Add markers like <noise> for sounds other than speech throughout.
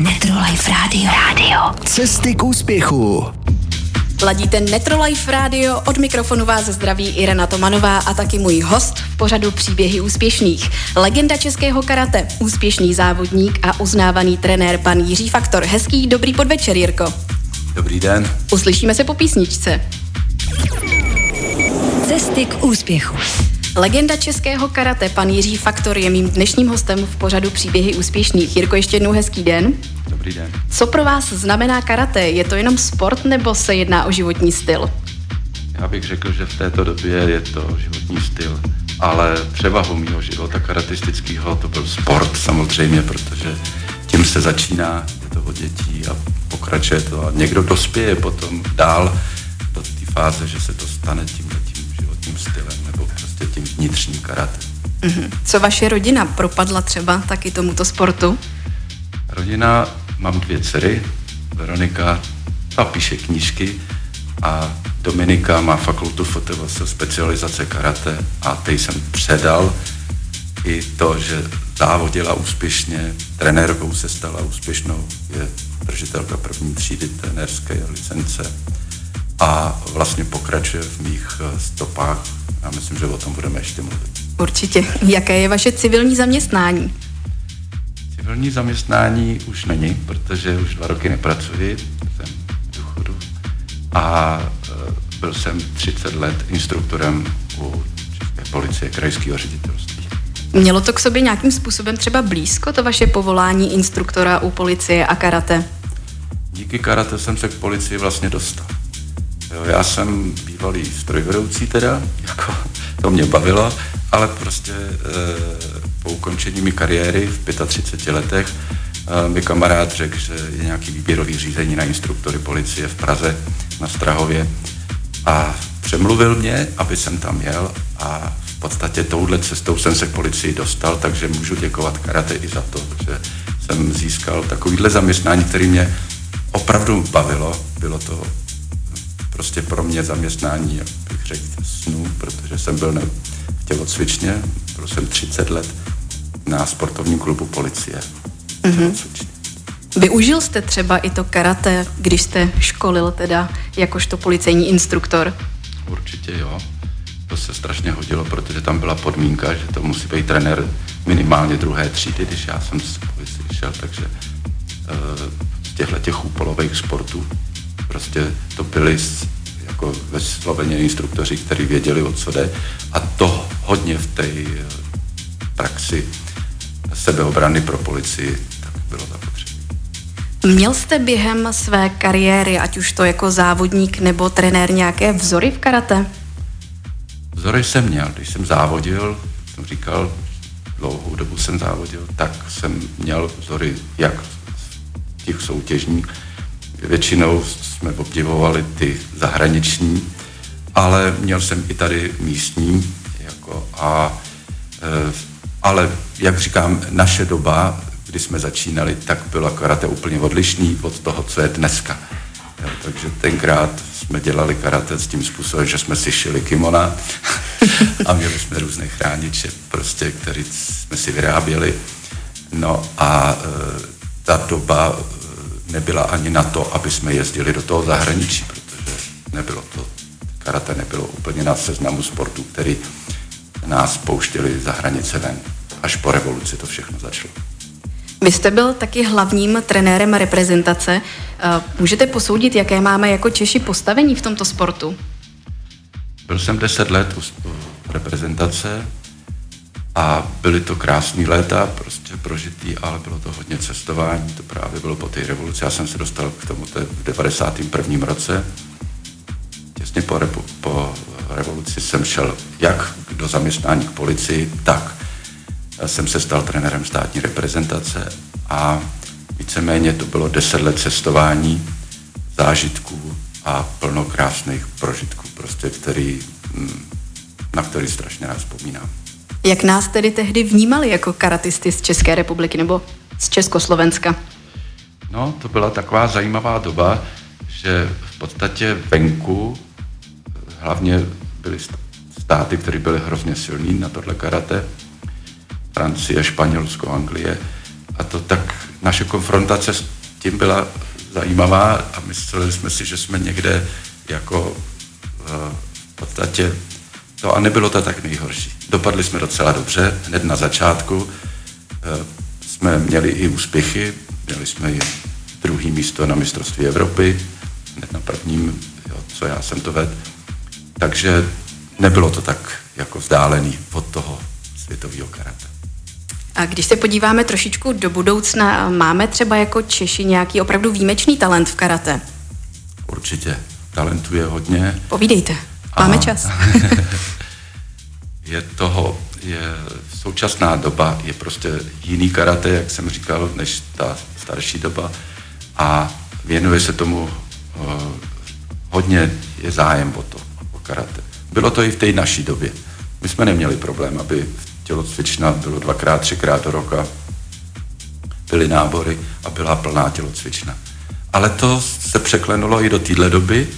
Netrolife Radio. Radio. Cesty k úspěchu. Ladíte Netrolife Radio, od mikrofonu vás zdraví Irena Tomanová a taky můj host v pořadu Příběhy úspěšných. Legenda českého karate, úspěšný závodník a uznávaný trenér pan Jiří Faktor. Hezký dobrý podvečer, Jirko. Dobrý den. Uslyšíme se po písničce. Cesty k úspěchu. Legenda českého karate, pan Jiří Faktor, je mým dnešním hostem v pořadu Příběhy úspěšných. Jirko, ještě jednou hezký den. Dobrý den. Co pro vás znamená karate? Je to jenom sport nebo se jedná o životní styl? Já bych řekl, že v této době je to životní styl, ale převahu mého života karatistického to byl sport samozřejmě, protože tím se začíná, je to od dětí a pokračuje to a někdo dospěje potom dál do té fáze, že se to stane tím, tím životním stylem vnitřním karate. Mm-hmm. Co vaše rodina propadla třeba taky tomuto sportu? Rodina, mám dvě dcery, Veronika, ta píše knížky a Dominika má fakultu FTVS specializace karate a teď jsem předal i to, že závodila úspěšně, trenérkou se stala úspěšnou, je držitelka první třídy trenérské licence a vlastně pokračuje v mých eh, stopách. Já myslím, že o tom budeme ještě mluvit. Určitě. Jaké je vaše civilní zaměstnání? Civilní zaměstnání už není, protože už dva roky nepracuji, jsem v důchodu a e, byl jsem 30 let instruktorem u České policie krajského ředitelství. Mělo to k sobě nějakým způsobem třeba blízko, to vaše povolání instruktora u policie a karate? Díky karate jsem se k policii vlastně dostal. Jo, já jsem bývalý strojvedoucí teda, jako to mě bavilo, ale prostě e, po ukončení mi kariéry v 35 letech e, mi kamarád řekl, že je nějaký výběrový řízení na instruktory policie v Praze na Strahově a přemluvil mě, aby jsem tam jel a v podstatě touhle cestou jsem se k policii dostal, takže můžu děkovat karate i za to, že jsem získal takovýhle zaměstnání, který mě opravdu bavilo. Bylo to prostě pro mě zaměstnání, jak bych řekl, snů, protože jsem byl v tělocvičně, byl jsem 30 let na sportovním klubu policie. Mm-hmm. Využil jste třeba i to karate, když jste školil teda jakožto policejní instruktor? Určitě jo. To se strašně hodilo, protože tam byla podmínka, že to musí být trenér minimálně druhé třídy, když já jsem z policie šel, takže uh, z těchto těch úpolových sportů prostě to byli jako vysloveně instruktoři, kteří věděli, o co jde a to hodně v té eh, praxi sebeobrany pro policii tak bylo zapotřebí. Měl jste během své kariéry, ať už to jako závodník nebo trenér, nějaké vzory v karate? Vzory jsem měl. Když jsem závodil, jsem říkal, dlouhou dobu jsem závodil, tak jsem měl vzory jak těch soutěžních, Většinou jsme obdivovali ty zahraniční, ale měl jsem i tady místní. Jako a, e, ale jak říkám, naše doba, kdy jsme začínali, tak byla karate úplně odlišný od toho, co je dneska. Jo, takže tenkrát jsme dělali karate s tím způsobem, že jsme si šili kimona <laughs> a měli jsme různé chrániče, prostě, které jsme si vyráběli. No a e, ta doba nebyla ani na to, aby jsme jezdili do toho zahraničí, protože nebylo to, karate nebylo úplně na seznamu sportu, který nás pouštěli za hranice ven. Až po revoluci to všechno začalo. Vy jste byl taky hlavním trenérem reprezentace. Eh, můžete posoudit, jaké máme jako Češi postavení v tomto sportu? Byl jsem deset let u reprezentace, a byly to krásné léta, prostě prožitý, ale bylo to hodně cestování, to právě bylo po té revoluci. Já jsem se dostal k tomu v 91. roce. Těsně po, repu, po revoluci jsem šel jak do zaměstnání k policii, tak jsem se stal trenérem státní reprezentace a víceméně to bylo deset let cestování, zážitků a plno krásných prožitků, prostě, který, mm, na který strašně rád vzpomínám. Jak nás tedy tehdy vnímali jako karatisty z České republiky nebo z Československa? No, to byla taková zajímavá doba, že v podstatě venku hlavně byly státy, které byly hrozně silní na tohle karate, Francie, Španělsko, Anglie, a to tak naše konfrontace s tím byla zajímavá a mysleli jsme si, že jsme někde jako v podstatě to a nebylo to tak nejhorší. Dopadli jsme docela dobře, hned na začátku jsme měli i úspěchy, měli jsme i druhý místo na mistrovství Evropy, hned na prvním, jo, co já jsem to vedl. Takže nebylo to tak jako vzdálený od toho světového karate. A když se podíváme trošičku do budoucna, máme třeba jako Češi nějaký opravdu výjimečný talent v karate? Určitě. Talentuje je hodně. Povídejte, máme čas. <laughs> je toho, je současná doba, je prostě jiný karate, jak jsem říkal, než ta starší doba a věnuje se tomu uh, hodně je zájem o to, o karate. Bylo to i v té naší době. My jsme neměli problém, aby tělocvična bylo dvakrát, třikrát do roka, byly nábory a byla plná tělocvična. Ale to se překlenulo i do téhle doby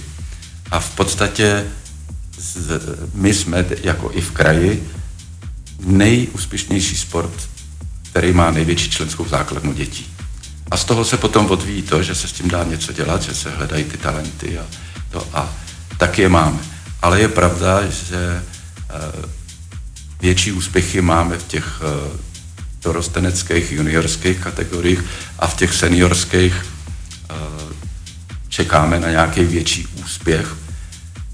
a v podstatě my jsme jako i v kraji nejúspěšnější sport, který má největší členskou základnu dětí. A z toho se potom odvíjí to, že se s tím dá něco dělat, že se hledají ty talenty a to a tak je máme. Ale je pravda, že uh, větší úspěchy máme v těch uh, dorosteneckých, juniorských kategoriích a v těch seniorských uh, čekáme na nějaký větší úspěch,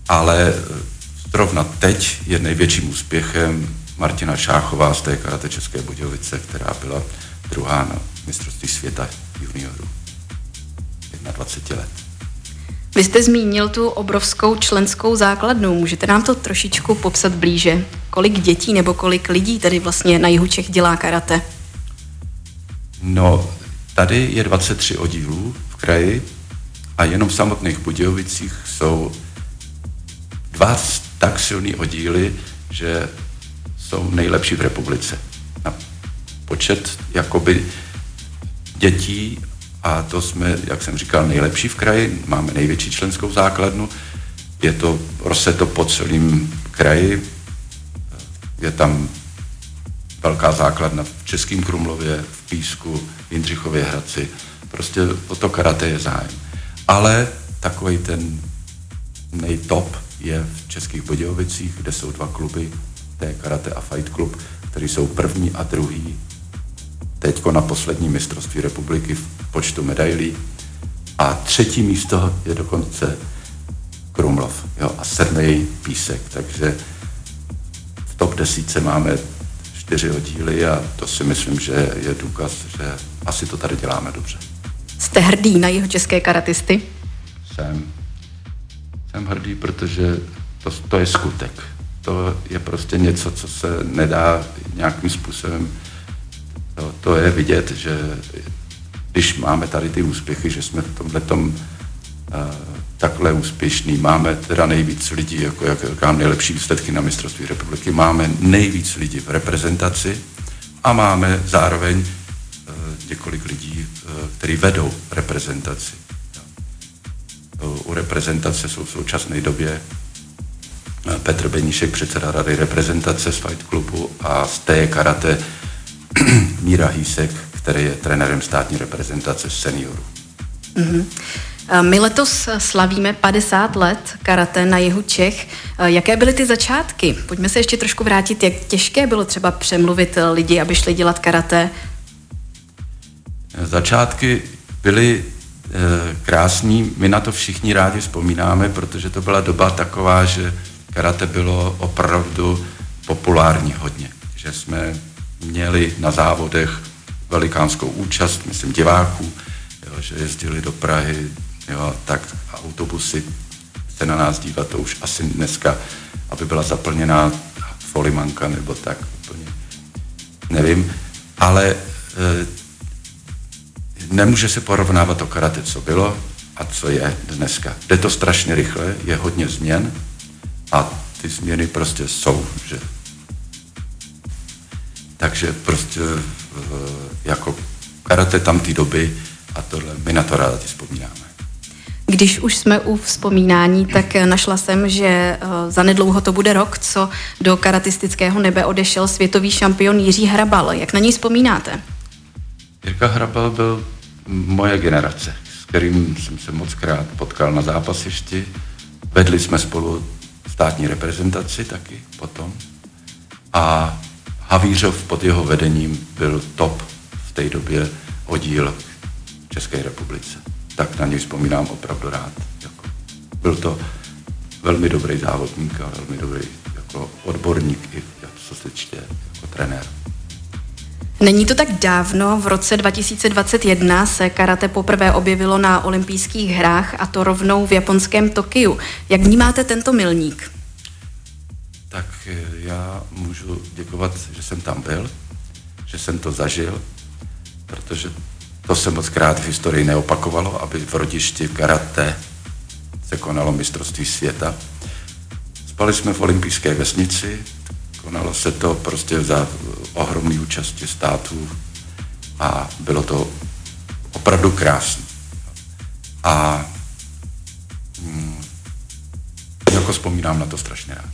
ale zrovna teď je největším úspěchem Martina Šáchová z té karate České Budějovice, která byla druhá na mistrovství světa juniorů. 21 let. Vy jste zmínil tu obrovskou členskou základnu. Můžete nám to trošičku popsat blíže? Kolik dětí nebo kolik lidí tady vlastně na jihu Čech dělá karate? No, tady je 23 oddílů v kraji a jenom v samotných Budějovicích jsou dva tak silný oddíly, že jsou nejlepší v republice. Na počet jakoby dětí a to jsme, jak jsem říkal, nejlepší v kraji, máme největší členskou základnu, je to, roste to po celém kraji, je tam velká základna v Českém Krumlově, v Písku, v Jindřichově Hradci, prostě o to karate je zájem. Ale takový ten nejtop je v Českých Budějovicích, kde jsou dva kluby, to je Karate a Fight Club, který jsou první a druhý teďko na poslední mistrovství republiky v počtu medailí. A třetí místo je dokonce Krumlov jo, a sedmý Písek, takže v top desíce máme čtyři oddíly a to si myslím, že je důkaz, že asi to tady děláme dobře. Jste hrdý na jeho české karatisty? Jsem. Jsem hrdý, protože to, to je skutek. To je prostě něco, co se nedá nějakým způsobem to, to je vidět, že když máme tady ty úspěchy, že jsme v tomhle tom uh, takhle úspěšný, máme teda nejvíc lidí, jako jak říkám, nejlepší výsledky na mistrovství republiky, máme nejvíc lidí v reprezentaci a máme zároveň uh, několik lidí, uh, kteří vedou reprezentaci. U reprezentace jsou v současné době Petr Beníšek, předseda rady reprezentace z Fight Clubu a z té karate <clears throat> Míra Hýsek, který je trenérem státní reprezentace seniorů. Mm-hmm. My letos slavíme 50 let karate na jihu Čech. Jaké byly ty začátky? Pojďme se ještě trošku vrátit, jak těžké bylo třeba přemluvit lidi, aby šli dělat karate? Začátky byly krásný, my na to všichni rádi vzpomínáme, protože to byla doba taková, že karate bylo opravdu populární hodně, že jsme měli na závodech velikánskou účast, myslím, diváků, jo, že jezdili do Prahy, jo, tak autobusy se na nás dívat, to už asi dneska, aby byla zaplněná folimanka nebo tak úplně, nevím, ale e, nemůže se porovnávat to karate, co bylo a co je dneska. Jde to strašně rychle, je hodně změn a ty změny prostě jsou, že takže prostě eh, jako karate tam ty doby a tohle, my na to rádi vzpomínáme. Když už jsme u vzpomínání, tak našla jsem, že eh, za nedlouho to bude rok, co do karatistického nebe odešel světový šampion Jiří Hrabal. Jak na něj vzpomínáte? Jirka Hrabal byl moje generace, s kterým jsem se moc krát potkal na zápasišti. Vedli jsme spolu státní reprezentaci taky potom. A Havířov pod jeho vedením byl top v té době oddíl České republice. Tak na něj vzpomínám opravdu rád. Jako, byl to velmi dobrý závodník a velmi dobrý jako odborník i co se čtě, jako trenér. Není to tak dávno, v roce 2021 se karate poprvé objevilo na olympijských hrách a to rovnou v japonském Tokiu. Jak vnímáte tento milník? Tak eh, já můžu děkovat, že jsem tam byl, že jsem to zažil, protože to se moc krát v historii neopakovalo, aby v rodišti karate se konalo mistrovství světa. Spali jsme v olympijské vesnici, konalo se to prostě za ohromné účasti států a bylo to opravdu krásné. A mm, jako vzpomínám na to strašně rád.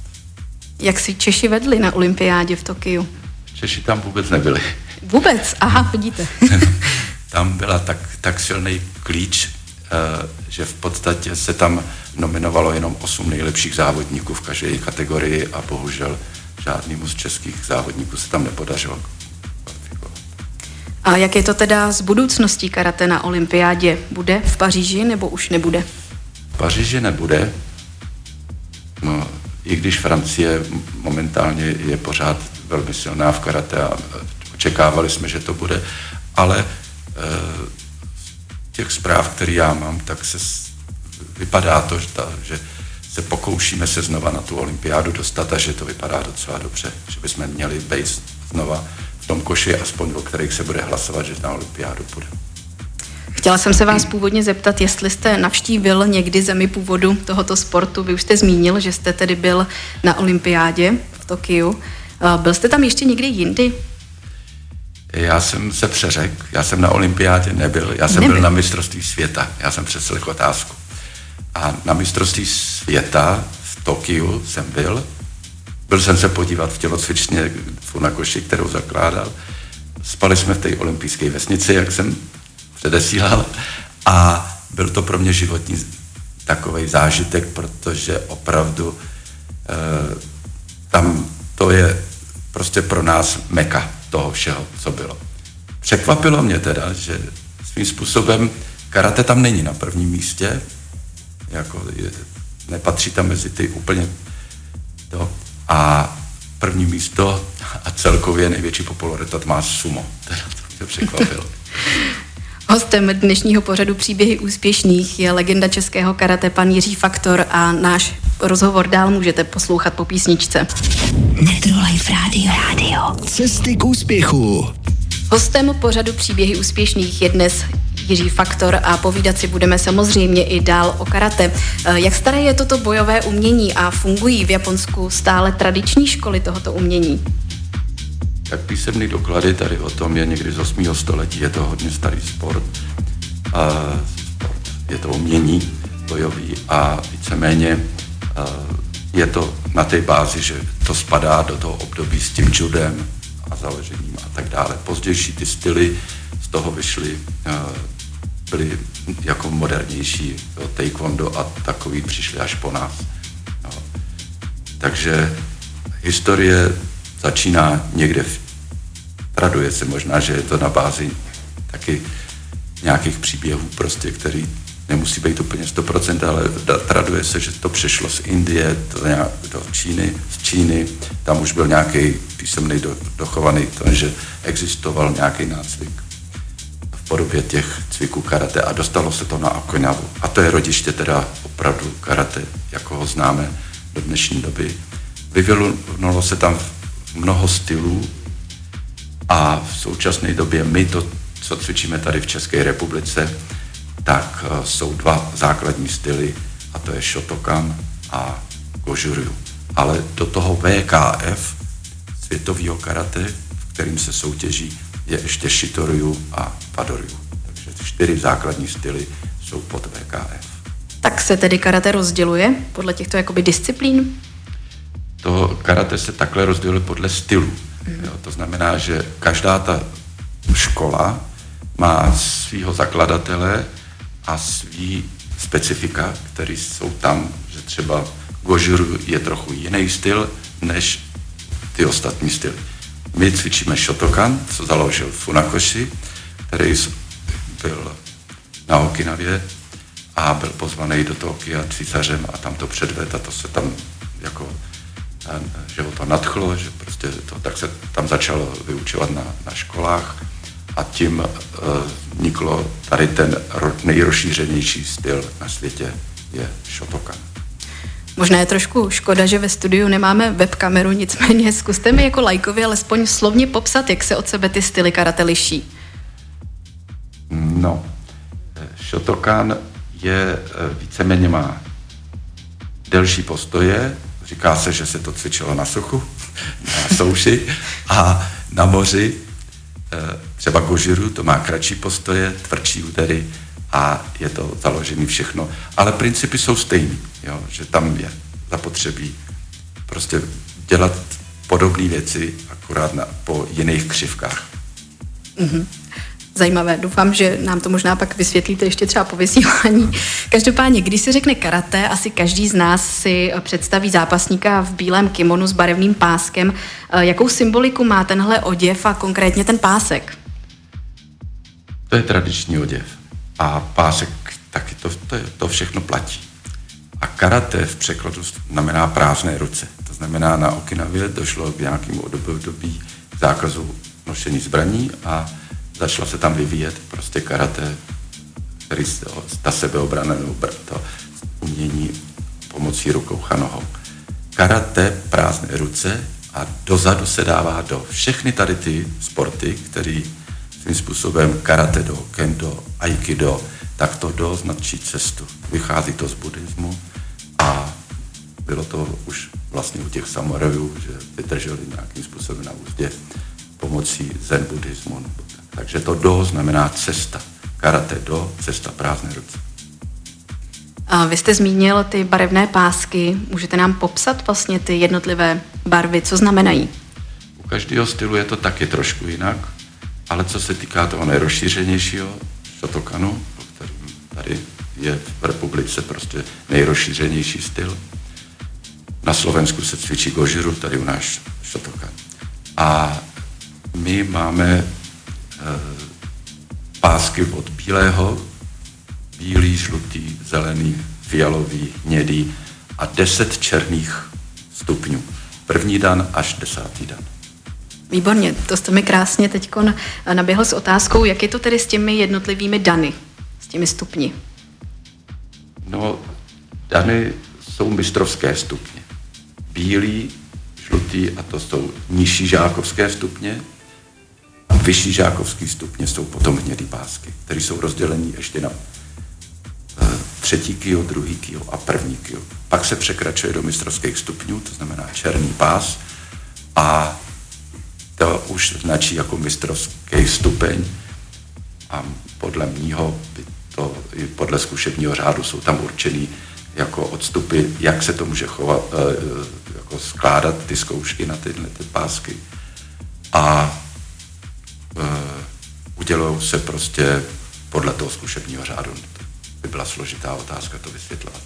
Jak si Češi vedli na olympiádě v Tokiu? Češi tam vůbec nebyli. Vůbec? Aha, vidíte. <laughs> tam byla tak, tak silný klíč, eh, že v podstatě se tam nominovalo jenom osm nejlepších závodníků v každé kategorii a bohužel žádnému z českých závodníků se tam nepodařilo A jak je to teda s budoucností karate na olympiádě? Bude v Paříži nebo už nebude? V Paříži nebude. No, I když Francie momentálně je pořád velmi silná v karate a očekávali jsme, že to bude, ale e, těch zpráv, které já mám, tak se vypadá to, že, ta, že se pokoušíme se znova na tu olympiádu dostat a že to vypadá docela dobře, že bychom měli být znova v tom koši, aspoň o kterých se bude hlasovat, že na olympiádu půjde. Chtěla jsem se vás původně zeptat, jestli jste navštívil někdy zemi původu tohoto sportu. Vy už jste zmínil, že jste tedy byl na olympiádě v Tokiu. Byl jste tam ještě někdy jindy? Já jsem se přeřekl, já jsem na olympiádě nebyl, já jsem nebyl. byl na mistrovství světa, já jsem přeslech otázku. A na mistrovství světa v Tokiu jsem byl. Byl jsem se podívat v tělocvičně Funakoshi, kterou zakládal. Spali jsme v té olympijské vesnici, jak jsem předesílal. A byl to pro mě životní takový zážitek, protože opravdu e, tam to je prostě pro nás meka toho všeho, co bylo. Překvapilo mě teda, že svým způsobem karate tam není na prvním místě, jako je, nepatří tam mezi ty úplně to. A první místo a celkově největší popularitat má sumo. Teda to mě překvapilo. <laughs> Hostem dnešního pořadu Příběhy úspěšných je legenda českého karate pan Jiří Faktor a náš rozhovor dál můžete poslouchat po písničce. Metrolife Radio. Radio. Cesty k úspěchu. Hostem pořadu Příběhy úspěšných je dnes Jiří Faktor a povídat si budeme samozřejmě i dál o karate. Eh, jak staré je toto bojové umění a fungují v Japonsku stále tradiční školy tohoto umění? Tak písemný doklady tady o tom je někdy z 8. století, je to hodně starý sport. A je to umění bojový a víceméně je to na té bázi, že to spadá do toho období s tím judem a založením a tak dále. Pozdější ty styly z toho vyšly byli jako modernější, jo, taekwondo a takový přišli až po nás. Jo. Takže historie začíná někde, v, traduje se možná, že je to na bázi taky nějakých příběhů prostě, který nemusí být úplně 100%, ale traduje se, že to přešlo z Indie do, do Číny, z Číny, tam už byl nějaký písemný do, dochovaný to, že existoval nějaký nácvik podobě těch cviků karate a dostalo se to na Okinavu. A to je rodiště teda opravdu karate, jako ho známe do dnešní doby. Vyvinulo se tam mnoho stylů a v současné době my to, co cvičíme tady v České republice, tak eh, jsou dva základní styly a to je Shotokan a Gožuryu. Ale do toho VKF, světového karate, v kterým se soutěží je ještě Shitoryu a Padoryu. Takže čtyři základní styly jsou pod VKF. Tak se tedy karate rozděluje podle těchto jakoby disciplín? To karate se takhle rozděluje podle stylu. Mm. Jo, to znamená, že každá ta škola má svého zakladatele a svý specifika, které jsou tam, že třeba gožuru je trochu jiný styl, než ty ostatní styly. My cvičíme Shotokan, co založil Funakoshi, který byl na Okinavě a byl pozvaný do Tokia císařem a tam to předved a to se tam jako že ho to nadchlo, že prostě to, tak se tam začalo vyučovat na, na školách a tím uh, vzniklo tady ten nejrozšířenější styl na světě je Shotokan. Možná je trošku škoda, že ve studiu nemáme webkameru, nicméně zkuste mi jako lajkovi alespoň slovně popsat, jak se od sebe ty styly karate liší. No, Shotokan je eh, víceméně má delší postoje, říká se, že se to cvičilo na suchu, na souši a na moři, eh, třeba Gožiru, to má kratší postoje, tvrdší údery a je to založené všechno. Ale principy jsou stejný, jo, že tam je zapotřebí prostě dělat podobné věci, akorát na, po jiných křivkách. Mm-hmm zajímavé. Doufám, že nám to možná pak vysvětlíte ještě třeba po vysílání. Každopádně, když se řekne karate, asi každý z nás si představí zápasníka v bílém kimonu s barevným páskem. Eh, jakou symboliku má tenhle oděv a konkrétně ten pásek? To je tradiční oděv. A pásek taky to, to, to všechno platí. A karate v překladu znamená prázdné ruce. To znamená, na Okinavě došlo k nějakému období zákazu nošení zbraní a začala se tam vyvíjet prostě karate, který ta sebeobrana nebo to umění pomocí rukou a nohou. Karate, prázdné ruce a dozadu se dává do všechny tady ty sporty, které svým způsobem karate do, kendo, aikido, tak to do značí cestu. Vychází to z buddhismu a bylo to už vlastně u těch samurajů, že vydrželi nějakým způsobem na úzdě pomocí zen buddhismu. Takže to do znamená cesta. Karate do, cesta prázdné ruce. A vy jste zmínil ty barevné pásky. Můžete nám popsat vlastně ty jednotlivé barvy, co znamenají? U každého stylu je to taky trošku jinak, ale co se týká toho nejrozšířenějšího Shotokanu, který tady je v republice prostě nejrozšířenější styl, na Slovensku se cvičí gožiru, tady u nás Shotokan. A my máme Eh, pásky od bílého, bílý, žlutý, zelený, fialový, hnědý a deset černých stupňů. První dan až desátý dan. Výborně, to jste mi krásně teď naběhl s otázkou, jak je to tedy s těmi jednotlivými dany, s těmi stupni? No, dany jsou mistrovské stupně. Bílý, žlutý a to jsou nižší žákovské stupně, vyšší žákovský stupně jsou potom hnědý pásky, které jsou rozdělení ještě na eh, třetí kio, druhý kio a první kio. Pak se překračuje do mistrovských stupňů, to znamená černý pás a to už značí jako mistrovský stupeň a podle mýho, to, i podle zkušebního řádu jsou tam určený jako odstupy, jak se to může chovat, eh, jako skládat ty zkoušky na tyhle ty pásky. A Eh, udělují se prostě podle toho zkušebního řádu. To by byla složitá otázka to vysvětlovat.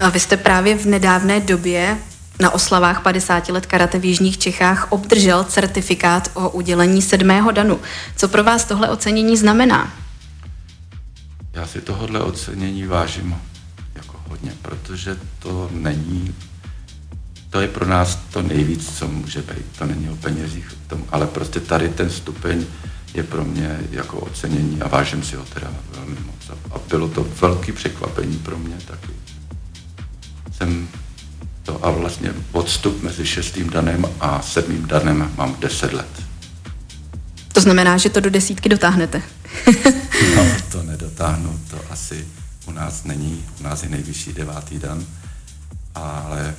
A vy jste právě v nedávné době na oslavách 50 let karate v Jižních Čechách obdržel certifikát o udělení sedmého danu. Co pro vás tohle ocenění znamená? Já si tohle ocenění vážím jako hodně, protože to není to je pro nás to nejvíc, co může být. To není o penězích, ale prostě tady ten stupeň je pro mě jako ocenění a vážím si ho teda velmi moc. A bylo to velký překvapení pro mě taky. Jsem to a vlastně odstup mezi šestým danem a sedmým danem mám deset let. To znamená, že to do desítky dotáhnete. <laughs> no, to <laughs> nedotáhnu, to asi u nás není, u nás je nejvyšší devátý dan, ale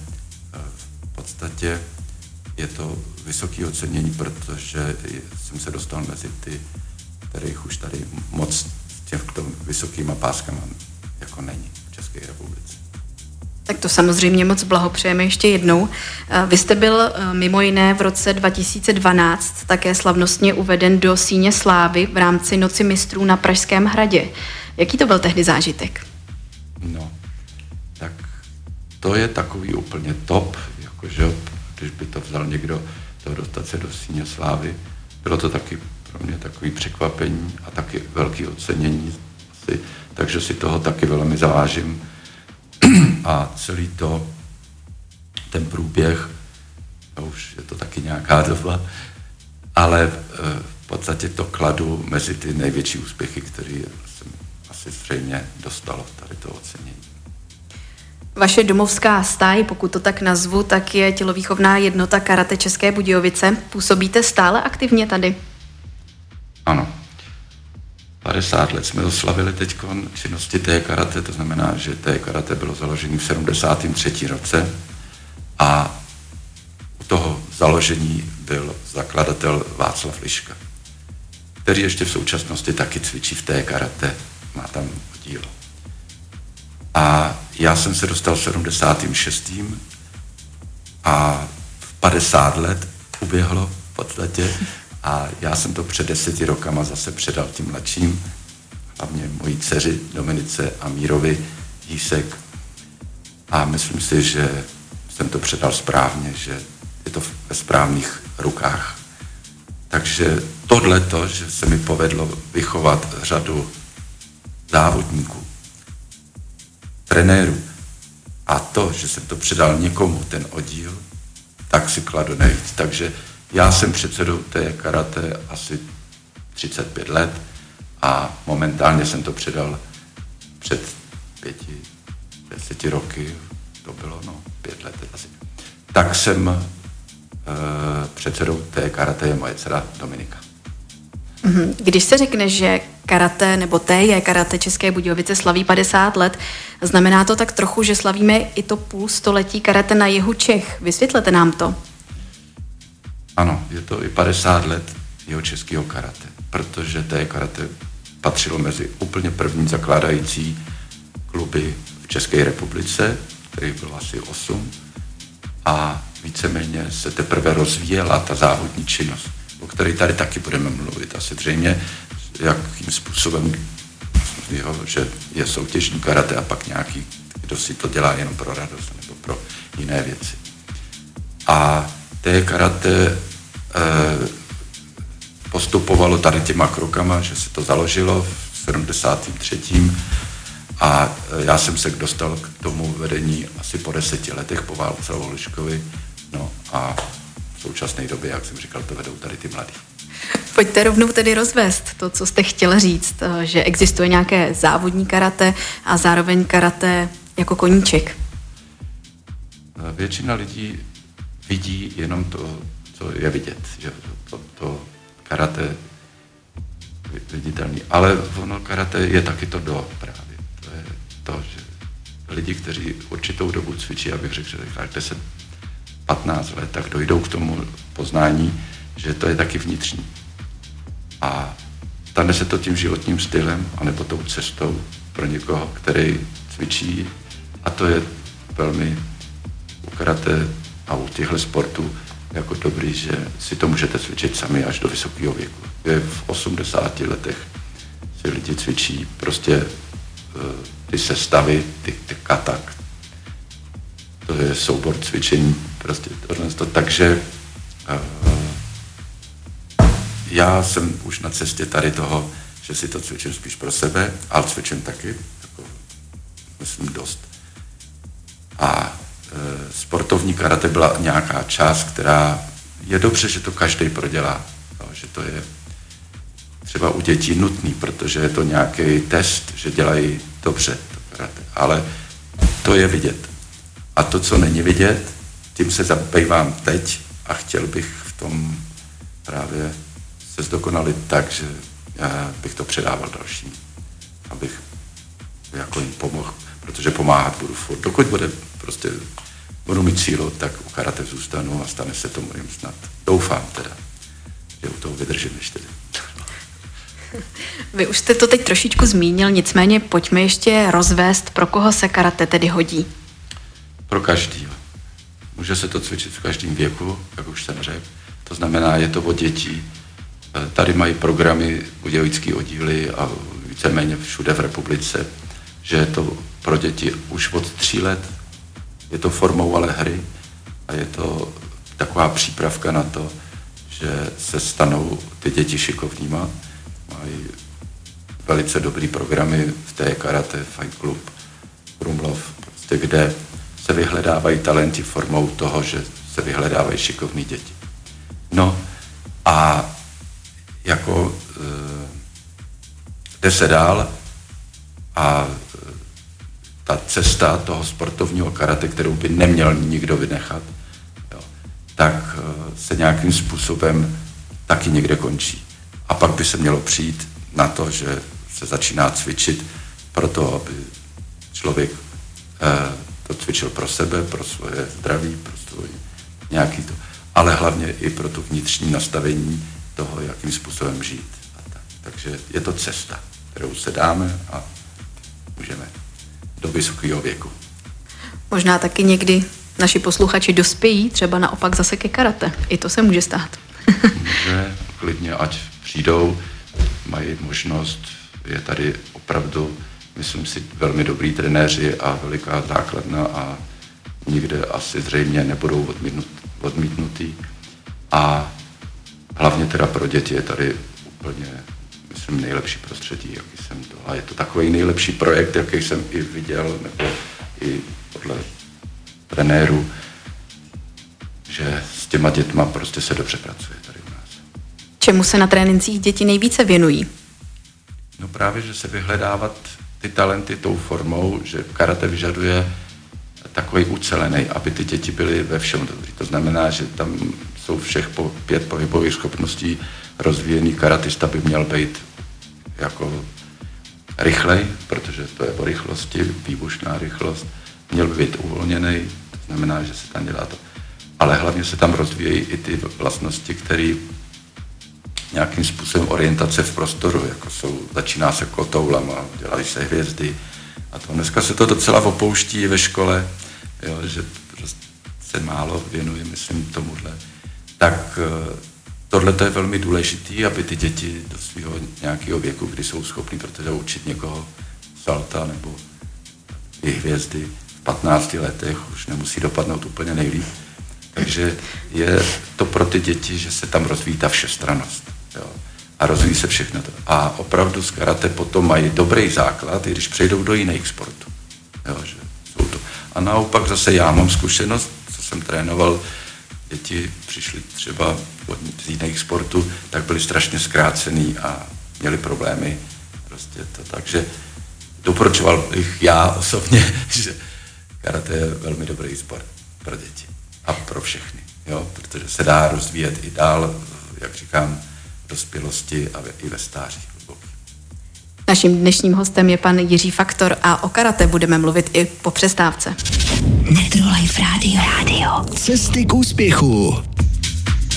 v podstatě je to vysoké ocenění, protože jsem se dostal mezi ty, kterých už tady moc těm vysokýma páskama jako není v České republice. Tak to samozřejmě moc blahopřejeme ještě jednou. Vy jste byl eh, mimo jiné v roce 2012 také slavnostně uveden do síně slávy v rámci Noci mistrů na Pražském hradě. Jaký to byl tehdy zážitek? No, tak to je takový úplně top, jakože když by to vzal někdo, to dostat se do síně slávy. Bylo to taky pro mě takový překvapení a taky velký ocenění asi, takže si toho taky velmi zavážím a celý to, ten průběh, no už je to taky nějaká doba, ale eh, v podstatě to kladu mezi ty největší úspěchy, které jsem asi zřejmě dostal tady to ocenění. Vaše domovská stáj, pokud to tak nazvu, tak je tělovýchovná jednota Karate České Budějovice. Působíte stále aktivně tady? Ano, 50 let jsme oslavili teď činnosti té karate, to znamená, že té karate bylo založené v 73. roce a u toho založení byl zakladatel Václav Liška, který ještě v současnosti taky cvičí v té karate, má tam dílo. A já jsem se dostal v 76. a v 50 let uběhlo v podstatě a já jsem to před deseti rokama zase předal tím mladším, hlavně mojí dceři Dominice a Mírovi Jísek. A myslím si, že jsem to předal správně, že je to ve správných rukách. Takže tohle to, že se mi povedlo vychovat řadu závodníků, trenérů a to, že jsem to předal někomu, ten oddíl, tak si kladu nejvíc. Takže já jsem předsedou té karate asi 35 let a momentálně jsem to předal před pěti, deseti roky, to bylo no, pět let asi. Tak jsem uh, předsedou té karate je moje dcera Dominika. Mhm. Když se řekne, že karate nebo té je karate České Budějovice slaví 50 let, znamená to tak trochu, že slavíme i to půl století karate na jihu Čech. Vysvětlete nám to. Ano, je to i 50 let jeho českého karate, protože té karate patřilo mezi úplně první zakládající kluby v České republice, kterých bylo asi 8 a víceméně se teprve rozvíjela ta závodní činnost, o které tady taky budeme mluvit. Asi zřejmě, jakým způsobem, jo, že je soutěžní karate a pak nějaký, kdo si to dělá jenom pro radost nebo pro jiné věci. A té karate eh, postupovalo tady těma krokama, že se to založilo v 73. A eh, já jsem se dostal k tomu vedení asi po deseti letech po válce Liškovi. No a v současné době, jak jsem říkal, to vedou tady ty mladí. Pojďte rovnou tedy rozvést to, co jste chtěl říct, eh, že existuje nějaké závodní karate a zároveň karate jako koníček. Většina lidí vidí jenom to, co je vidět, že to, to karate viditelný. Ale ono karate je taky to do právě. To je to, že lidi, kteří určitou dobu cvičí, abych řekl, že tak 10, 15 let, tak dojdou k tomu poznání, že to je taky vnitřní. A stane se to tím životním stylem, anebo tou cestou pro někoho, který cvičí. A to je velmi u karate a u těchto sportů jako dobrý, že si to můžete cvičit sami až do vysokého věku. Je v 80 letech si lidi cvičí prostě uh, ty sestavy, ty, ty katak. To je soubor cvičení, prostě tohle. To, takže uh, já jsem už na cestě tady toho, že si to cvičím spíš pro sebe, ale cvičím taky, jako, myslím, dost. A Eh, sportovní karate byla nějaká část, která je dobře, že to každý prodělá. No, že to je třeba u dětí nutný, protože je to nějaký test, že dělají dobře to karate. Ale to je vidět. A to, co není vidět, tím se zabývám teď a chtěl bych v tom právě se zdokonalit tak, že já bych to předával dalším, abych jako jim pomohl, protože pomáhat budu furt. Dokud bude prostě budu mít sílu, tak u karate zůstanu a stane se to mojím snad. Doufám teda, že u toho vydržím ještě. <laughs> Vy už jste to teď trošičku zmínil, nicméně pojďme ještě rozvést, pro koho se karate tedy hodí. pro každý. Může se to cvičit v každém věku, jak už jsem řekl. To znamená, je to od dětí. Tady mají programy budějovický oddíly a víceméně všude v republice, že je to pro děti už od tří let. Je to formou ale hry a je to taková přípravka na to, že se stanou ty děti šikovnýma. Mají velice dobrý programy v té karate, Fight Club, Krumlov, prostě kde se vyhledávají talenti formou toho, že se vyhledávají šikovní děti. No a jako e, jde se dál a e, ta cesta toho sportovního karate, kterou by neměl nikdo vynechat, jo, tak e, se nějakým způsobem taky někde končí. A pak by se mělo přijít na to, že se začíná cvičit pro to, aby člověk eh, to cvičil pro sebe, pro svoje zdraví, pro svůj nějaký to, ale hlavně i pro to vnitřní nastavení toho, jakým způsobem žít. A tak. Takže je to cesta, kterou se dáme a můžeme do vysokého věku. Možná taky někdy naši posluchači dospějí třeba naopak zase ke karate. I to se může stát. může, klidně, ať přijdou, mají možnost, je tady opravdu myslím si, velmi dobrý trenéři a veliká základna a nikde asi zřejmě nebudou odmítnut, odmítnutý. A hlavně teda pro děti je tady úplně, myslím, nejlepší prostředí, jaký jsem to. A je to takový nejlepší projekt, jaký jsem i viděl, nebo i podle trenérů, že s těma dětma prostě se dobře pracuje tady u nás. Čemu se na trénincích děti nejvíce věnují? No právě, že se vyhledávat ty talenty tou formou, že karate vyžaduje takový ucelený, aby ty děti byly ve všem dobrý. To znamená, že tam jsou všech po pět pohybových schopností rozvíjený karatista by měl být jako rychlej, protože to je o rychlosti, výbušná rychlost, měl by být uvolněný, to znamená, že se tam dělá to. Ale hlavně se tam rozvíjejí i ty vlastnosti, které nějakým způsobem orientace v prostoru, jako jsou, začíná se kotoulama, dělají se hvězdy a to. Dneska se to docela opouští ve škole, jo, že prostě se málo věnuje, myslím, tomuhle. Tak eh, tohle je velmi důležité, aby ty děti do svého nějakého věku, kdy jsou schopni protože učit někoho salta nebo i hvězdy v 15 letech už nemusí dopadnout úplně nejlíp. Takže je to pro ty děti, že se tam rozvíjí ta všestranost. Jo. A rozvíjí se všechno to. A opravdu z karate potom mají dobrý základ, i když přejdou do jiných sportů. Jo, že jsou to. A naopak zase já mám zkušenost, co jsem trénoval, děti přišly třeba z jiných sportů, tak byli strašně zkrácený a měli problémy. Prostě to, takže doporučoval bych já osobně, <laughs> že karate je velmi dobrý sport pro děti a pro všechny, jo, protože se dá rozvíjet i dál, jak říkám, dospělosti a i ve stáří. Naším dnešním hostem je pan Jiří Faktor a o karate budeme mluvit i po přestávce. Metrolife Radio. Radio. Cesty k úspěchu.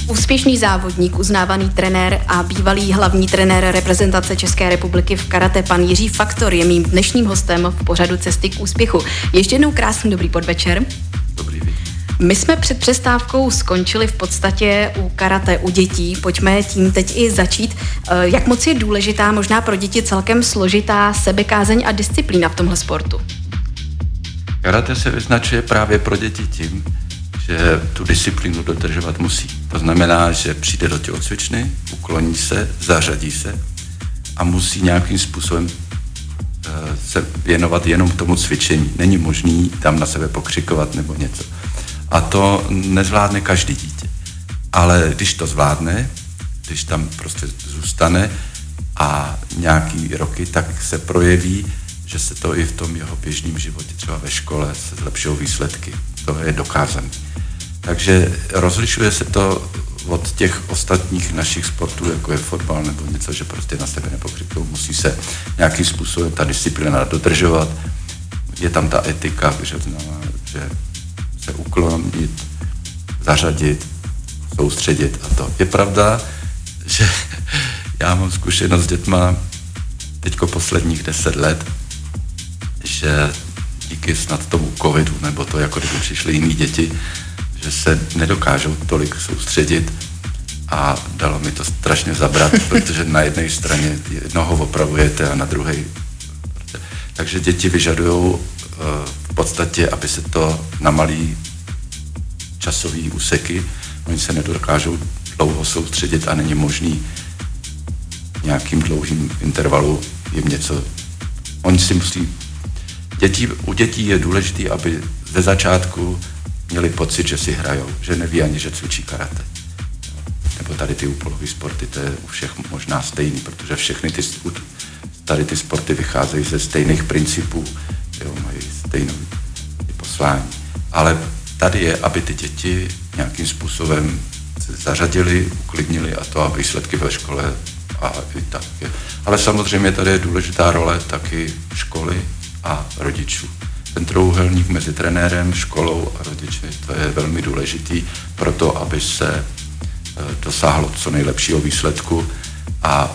Úspěšný závodník, uznávaný trenér a bývalý hlavní trenér reprezentace České republiky v karate, pan Jiří Faktor, je mým dnešním hostem v pořadu Cesty k úspěchu. Ještě jednou krásný dobrý podvečer. Dobrý večer. My jsme před přestávkou skončili v podstatě u karate, u dětí. Pojďme tím teď i začít. Eh, jak moc je důležitá, možná pro děti celkem složitá sebekázeň a disciplína v tomhle sportu? Karate se vyznačuje právě pro děti tím, že tu disciplínu dodržovat musí. To znamená, že přijde do tělocvičny, ukloní se, zařadí se a musí nějakým způsobem eh, se věnovat jenom tomu cvičení. Není možný tam na sebe pokřikovat nebo něco. A to nezvládne každý dítě. Ale když to zvládne, když tam prostě zůstane a nějaký roky, tak se projeví, že se to i v tom jeho běžném životě, třeba ve škole, se zlepšují výsledky. To je dokázané. Takže rozlišuje se to od těch ostatních našich sportů, jako je fotbal nebo něco, že prostě na sebe nepokřikují. Musí se nějakým způsobem ta disciplína dodržovat. Je tam ta etika, že, že se uklonit, zařadit, soustředit a to. Je pravda, že <laughs> já mám zkušenost s dětma teďko posledních deset let, že díky snad tomu covidu, nebo to, jako kdyby přišly jiné děti, že se nedokážou tolik soustředit a dalo mi to strašně zabrat, <laughs> protože na jedné straně jednoho opravujete a na druhé. Takže děti vyžadují uh, v podstatě, aby se to na malý časový úseky, oni se nedokážou dlouho soustředit a není možný nějakým dlouhým intervalu jim něco. Oni si musí... Dětí, u dětí je důležité, aby ze začátku měli pocit, že si hrajou, že neví ani, že cvičí karate. Nebo tady ty úpolové sporty, to je u všech možná stejný, protože všechny ty, tady ty sporty vycházejí ze stejných principů, jo, mají stejné poslání. Ale tady je, aby ty děti nějakým způsobem se zařadili, uklidnili a to a výsledky ve škole a i tak. Ale samozřejmě tady je důležitá role taky školy a rodičů. Ten trouhelník mezi trenérem, školou a rodiči, to je velmi důležitý pro to, aby se e, dosáhlo co nejlepšího výsledku a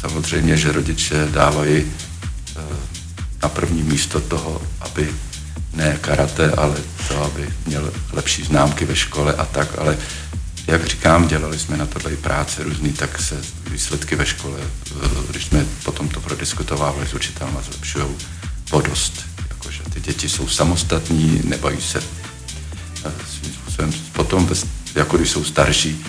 samozřejmě, že rodiče dávají e, na první místo toho, aby ne karate, ale to, aby měl lepší známky ve škole a tak, ale jak říkám, dělali jsme na tohle i práce různý, tak se výsledky ve škole, eh, když jsme potom to prodiskutovávali s učitelma, zlepšují podost. Jakože ty děti jsou samostatní, nebají se eh, svým způsobem. Potom, jako když jsou starší,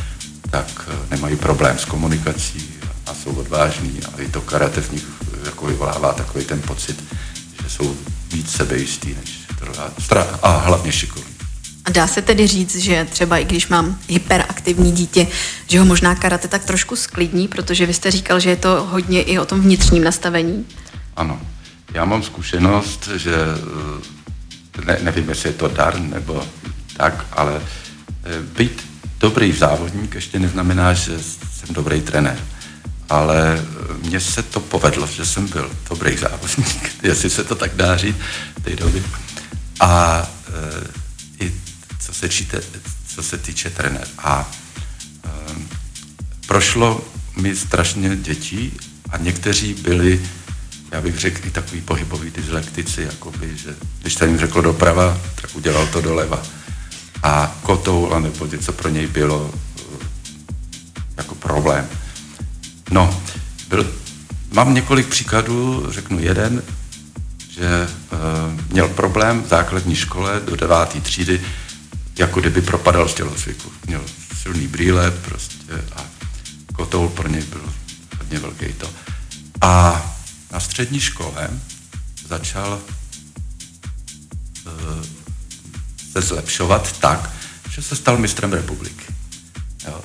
tak eh, nemají problém s komunikací a jsou odvážní a i to karate v nich jako vyvolává takový ten pocit, že jsou víc sebejistý než a hlavně šikovný. A dá se tedy říct, že třeba i když mám hyperaktivní dítě, že ho možná karate tak trošku sklidní, protože vy jste říkal, že je to hodně i o tom vnitřním nastavení. Ano. Já mám zkušenost, že eh, ne, nevím, jestli je to dar nebo tak, ale eh, být dobrý závodník ještě neznamená, že jsem dobrý trenér. Ale eh, mně se to povedlo, že jsem byl dobrý závodník, <laughs> jestli se to tak dá říct v té době. A i co se, číte, co se týče trenér. A prošlo mi strašně dětí a někteří byli, já bych řekl, i takový pohybový dyslektici, jakoby, že když jim řekl doprava, tak udělal to doleva. A kotoul, nebo něco pro něj bylo e, jako problém. No, byl, mám několik příkladů, řeknu jeden, že uh, měl problém v základní škole do deváté třídy, jako kdyby propadal z tělocviku. Měl silný brýle prostě a kotoul pro něj byl hodně velký to. A na střední škole začal uh, se zlepšovat tak, že se stal mistrem republiky. Jo.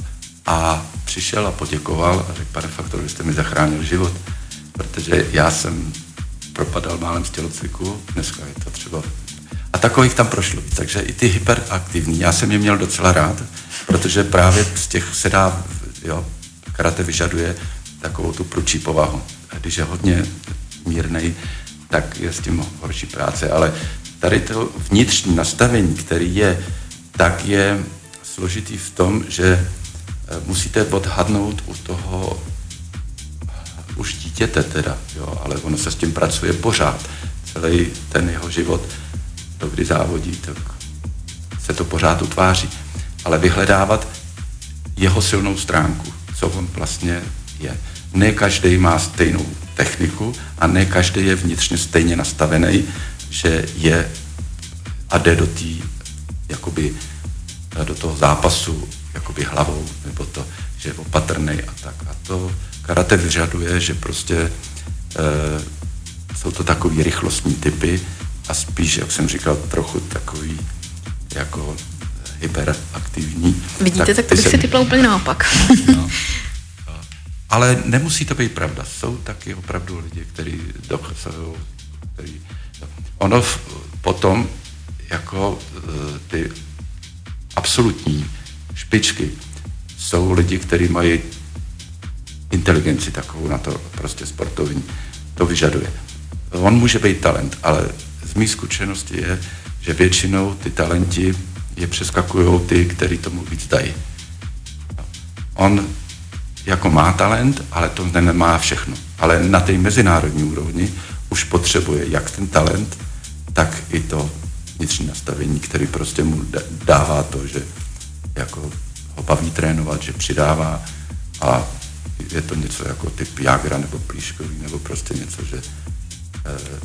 A přišel a poděkoval a řekl, pane faktor, vy jste mi zachránil život, protože já jsem propadal málem z tělocviku, dneska je to třeba... A takových tam prošlo víc, takže i ty hyperaktivní, já jsem je měl docela rád, protože právě z těch se dá, jo, karate vyžaduje takovou tu pručí povahu. Když je hodně mírnej, tak je s tím horší práce, ale tady to vnitřní nastavení, který je, tak je složitý v tom, že eh, musíte odhadnout u toho už dítěte teda, jo, ale ono se s tím pracuje pořád. Celý ten jeho život, to kdy závodí, tak se to pořád utváří. Ale vyhledávat jeho silnou stránku, co on vlastně je. Ne každý má stejnou techniku a ne každý je vnitřně stejně nastavený, že je a jde do té, jakoby, do toho zápasu jakoby hlavou, nebo to, že je opatrný a tak. A to karate vyžaduje, že prostě e, jsou to takový rychlostní typy a spíš, jak jsem říkal, trochu takový jako hyperaktivní. Vidíte, tak, tak to bych jsem... si typla úplně naopak. no. <laughs> Ale nemusí to být pravda. Jsou taky opravdu lidi, kteří dochazují, který... Ono v, potom jako e, ty absolutní špičky jsou lidi, kteří mají inteligenci takovou na to prostě sportovní. To vyžaduje. On může být talent, ale z mých zkušenosti je, že většinou ty talenti je přeskakují ty, který tomu víc dají. On jako má talent, ale to nemá všechno. Ale na té mezinárodní úrovni už potřebuje jak ten talent, tak i to vnitřní nastavení, který prostě mu dává to, že jako ho baví trénovat, že přidává a je to něco jako typ Jagra nebo Plíškový, nebo prostě něco, že eh,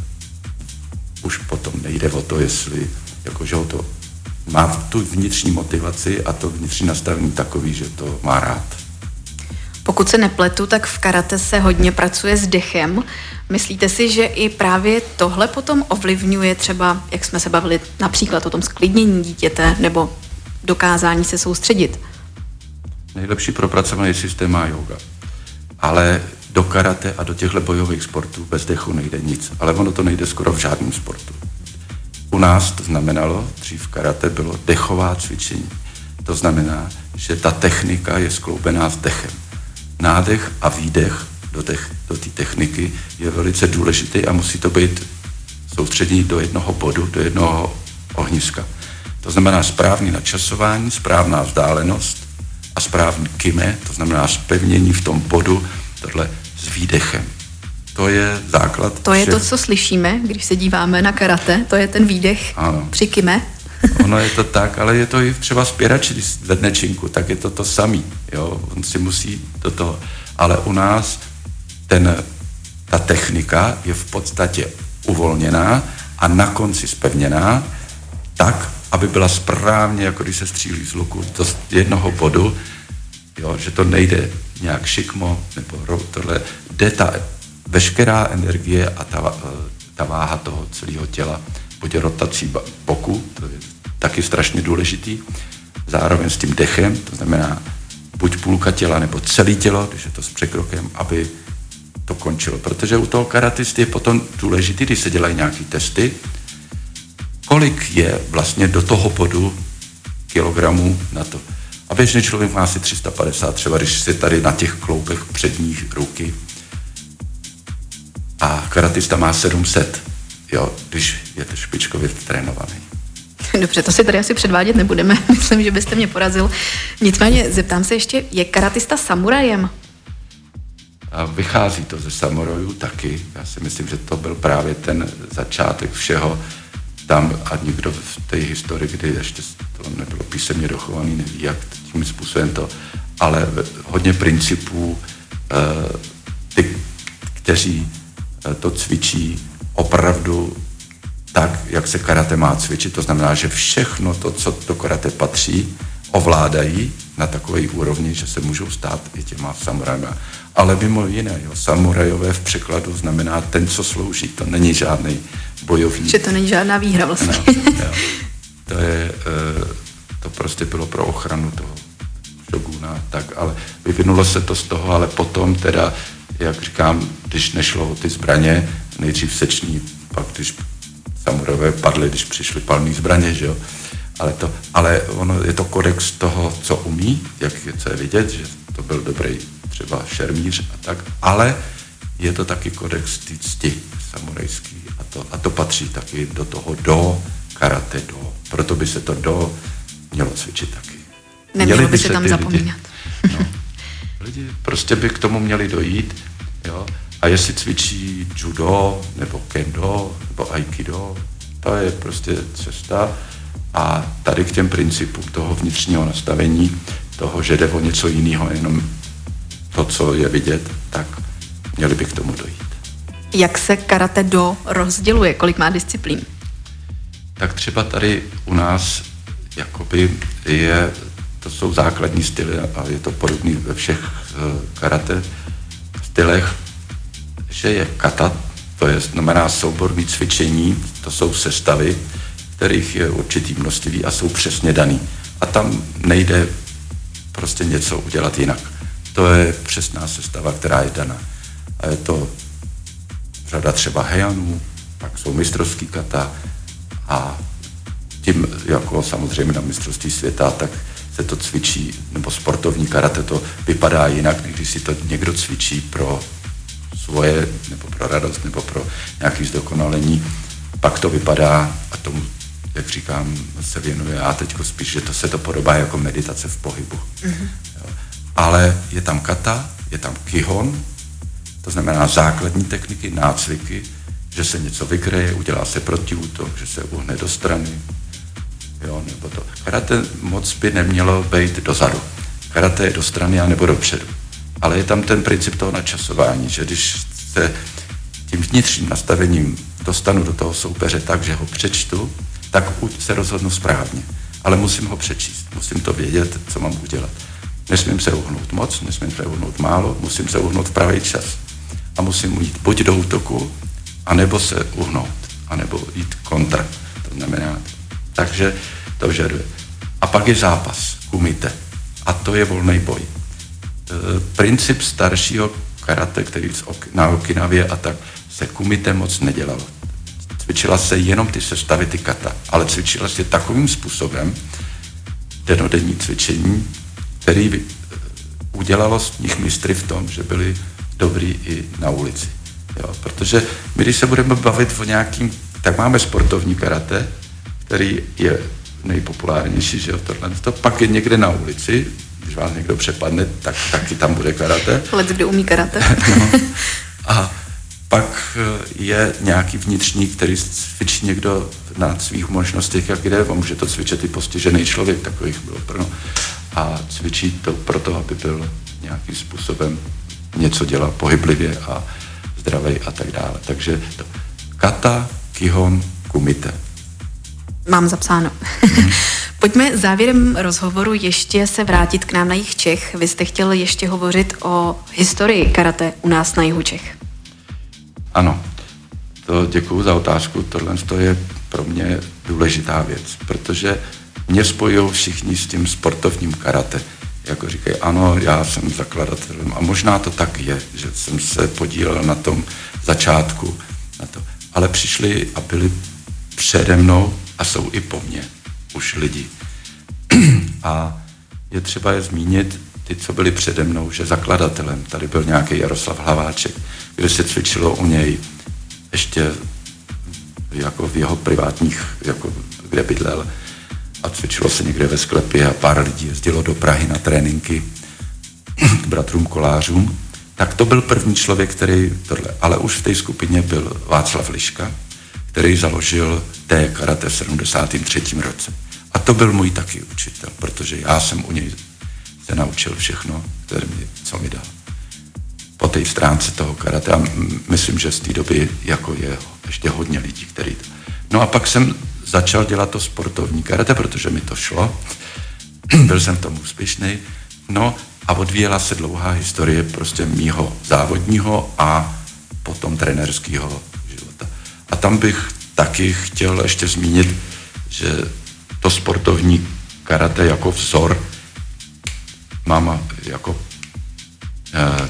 už potom nejde o to, jestli jakože ho to má tu vnitřní motivaci a to vnitřní nastavení takový, že to má rád. Pokud se nepletu, tak v karate se hodně pracuje s dechem. Myslíte si, že i právě tohle potom ovlivňuje třeba, jak jsme se bavili například o tom sklidnění dítěte nebo dokázání se soustředit? Nejlepší propracovaný systém má yoga. Ale do karate a do těchto bojových sportů bez dechu nejde nic. Ale ono to nejde skoro v žádném sportu. U nás to znamenalo, dřív karate bylo dechová cvičení. To znamená, že ta technika je skloubená s dechem. Nádech a výdech do té do techniky je velice důležitý a musí to být soustředění do jednoho bodu, do jednoho ohniska. To znamená správný načasování, správná vzdálenost a správný kime, to znamená spevnění v tom bodu, tohle s výdechem. To je základ. To je to, co slyšíme, když se díváme na karate, to je ten výdech ano. při kime. Ono je to tak, ale je to i třeba spěrač, když zvedne činku, tak je to to samý. Jo? On si musí do toho. Ale u nás ten, ta technika je v podstatě uvolněná a na konci spevněná tak, aby byla správně, jako když se střílí z luku, do jednoho bodu, jo, že to nejde nějak šikmo, nebo tohle, jde ta veškerá energie a ta, ta váha toho celého těla, buď rotací boku, to je taky strašně důležitý, zároveň s tím dechem, to znamená buď půlka těla nebo celé tělo, když je to s překrokem, aby to končilo. Protože u toho karatisty je potom důležitý, když se dělají nějaké testy, kolik je vlastně do toho bodu kilogramů na to. A běžný člověk má asi 350, třeba když si tady na těch kloubech předních ruky. A karatista má 700, jo, když je to špičkově trénovaný. <laughs> Dobře, to si tady asi předvádět nebudeme. <laughs> Myslím, že byste mě porazil. Nicméně zeptám se ještě, je karatista samurajem? A vychází to ze samurajů taky. Já si myslím, že to byl právě ten začátek všeho. Tam a nikdo v té historii, kdy ještě to nebylo písemně dochovaný, neví, jak tím způsobem to, ale hodně principů, eh, ty, kteří eh, to cvičí opravdu tak, jak se karate má cvičit. To znamená, že všechno to, co do karate patří, ovládají na takové úrovni, že se můžou stát i těma samurajma. Ale mimo jiné, jo, samurajové v překladu znamená ten, co slouží. To není žádný bojovník. Že to není žádná výhra vlastně. No, jo. To je, eh, to prostě bylo pro ochranu toho šoguna, tak, ale vyvinulo se to z toho, ale potom teda, jak říkám, když nešlo o ty zbraně, nejdřív seční, pak když samurové padly, když přišly palné zbraně, že jo, ale, to, ale ono je to kodex toho, co umí, jak je, co je vidět, že to byl dobrý třeba šermíř a tak, ale je to taky kodex ty cti samurajský a to, a to patří taky do toho do karate do. Proto by se to do mělo cvičit taky. Nemělo měli by se tam zapomínat. Lidi, no, lidi prostě by k tomu měli dojít, jo, a jestli cvičí judo, nebo kendo, nebo aikido, to je prostě cesta, a tady k těm principům toho vnitřního nastavení, toho, že jde o něco jiného, jenom to, co je vidět, tak měli by k tomu dojít. Jak se karate do rozděluje? Kolik má disciplín? Tak třeba tady u nás jakoby je, to jsou základní styly a je to podobné ve všech uh, karate stylech, že je kata, to je znamená souborný cvičení, to jsou sestavy, kterých je určitý množství a jsou přesně daný. A tam nejde prostě něco udělat jinak. To je přesná sestava, která je daná. A je to řada třeba hejanů, pak jsou mistrovský kata a tím jako samozřejmě na mistrovství světa, tak se to cvičí, nebo sportovní karate to vypadá jinak, než když si to někdo cvičí pro svoje, nebo pro radost, nebo pro nějaké zdokonalení, pak to vypadá, a tomu jak říkám, se věnuje já teď spíš, že to se to podobá jako meditace v pohybu. Mm-hmm. Ale je tam kata, je tam kihon, to znamená základní techniky, nácviky, že se něco vykreje, udělá se protiútok, že se uhne do strany, jo, nebo to. Karate moc by nemělo být dozadu. Karate je do strany a nebo dopředu. Ale je tam ten princip toho načasování, že když se tím vnitřním nastavením dostanu do toho soupeře tak, že ho přečtu, tak se rozhodnu správně. Ale musím ho přečíst, musím to vědět, co mám udělat. Nesmím se uhnout moc, nesmím se uhnout málo, musím se uhnout v pravý čas. A musím jít buď do útoku, anebo se uhnout, anebo jít kontra. To znamená, takže to žaduje. A pak je zápas, kumite. A to je volný boj. E, princip staršího karate, který na Okinavě a tak, se kumite moc nedělalo. Cvičila se jenom ty sestavy, ty kata, ale cvičila se takovým způsobem, denodenní cvičení, který e, udělalo z nich mistry v tom, že byli dobrý i na ulici. Jo, protože my, když se budeme bavit o nějakým, tak máme sportovní karate, který je nejpopulárnější, že jo, tohle. To pak je někde na ulici, když vás někdo přepadne, tak taky tam bude karate. Ale kdo umí karate. <laughs> no. <laughs> A pak eh, je nějaký vnitřní, který cvičí někdo na svých možnostech, jak jde, může to cvičit i postižený člověk, takových bylo plno. A cvičí to proto, aby byl nějakým způsobem něco dělal pohyblivě a zdravý a tak dále. Takže to kata, kihon, kumite. Mám zapsáno. Mm. <laughs> Pojďme závěrem rozhovoru ještě se vrátit k nám na jich Čech. Vy jste chtěl ještě hovořit o historii karate u nás na jihu Čech. Ano, to děkuji za otázku. Tohle je pro mě důležitá věc, protože mě spojují všichni s tím sportovním karate. Jako říkají, ano, já jsem zakladatelem a možná to tak je, že jsem se podílel na tom začátku. Na to. Ale přišli a byli přede mnou a jsou i po mně už lidi. <clears throat> a je třeba je zmínit, ty, co byli přede mnou, že zakladatelem, tady byl nějaký Jaroslav Hlaváček, kde se cvičilo u něj ještě jako v jeho privátních, jako kde bydlel a cvičilo se někde ve sklepě a pár lidí jezdilo do Prahy na tréninky k <clears throat> bratrům kolářům, tak to byl první člověk, který tohle, ale už v té skupině byl Václav Liška, který založil té karate v 73. roce. A to byl můj taky učitel, protože já jsem u něj se naučil všechno, které mi, co mi dal. Po té stránce toho karate a myslím, že z té doby jako je ještě hodně lidí, který to... No a pak jsem začal dělat to sportovní karate, protože mi to šlo. <clears throat> Byl jsem v tom úspěšný. No a odvíjela se dlouhá historie prostě mýho závodního a potom trenerského života. A tam bych taky chtěl ještě zmínit, že to sportovní karate jako vzor mám jako eh,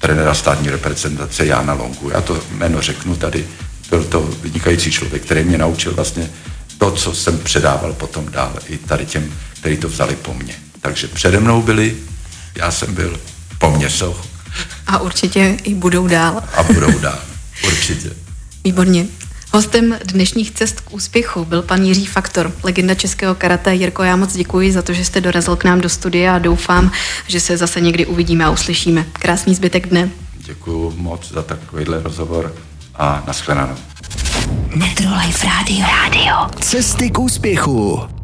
trenéra státní reprezentace Jana Longu. Já to jméno řeknu tady. Byl to vynikající člověk, který mě naučil vlastně to, co jsem předával potom dál i tady těm, kteří to vzali po mně. Takže přede mnou byli, já jsem byl, po mně jsou. A určitě i budou dál. A budou dál, určitě. Výborně. Hostem dnešních cest k úspěchu byl pan Jiří Faktor, legenda českého karate. Jirko, já moc děkuji za to, že jste dorazil k nám do studia a doufám, že se zase někdy uvidíme a uslyšíme. Krásný zbytek dne. Děkuji moc za takovýhle rozhovor a nashledanou. Metro Life Radio. Radio. Cesty k úspěchu.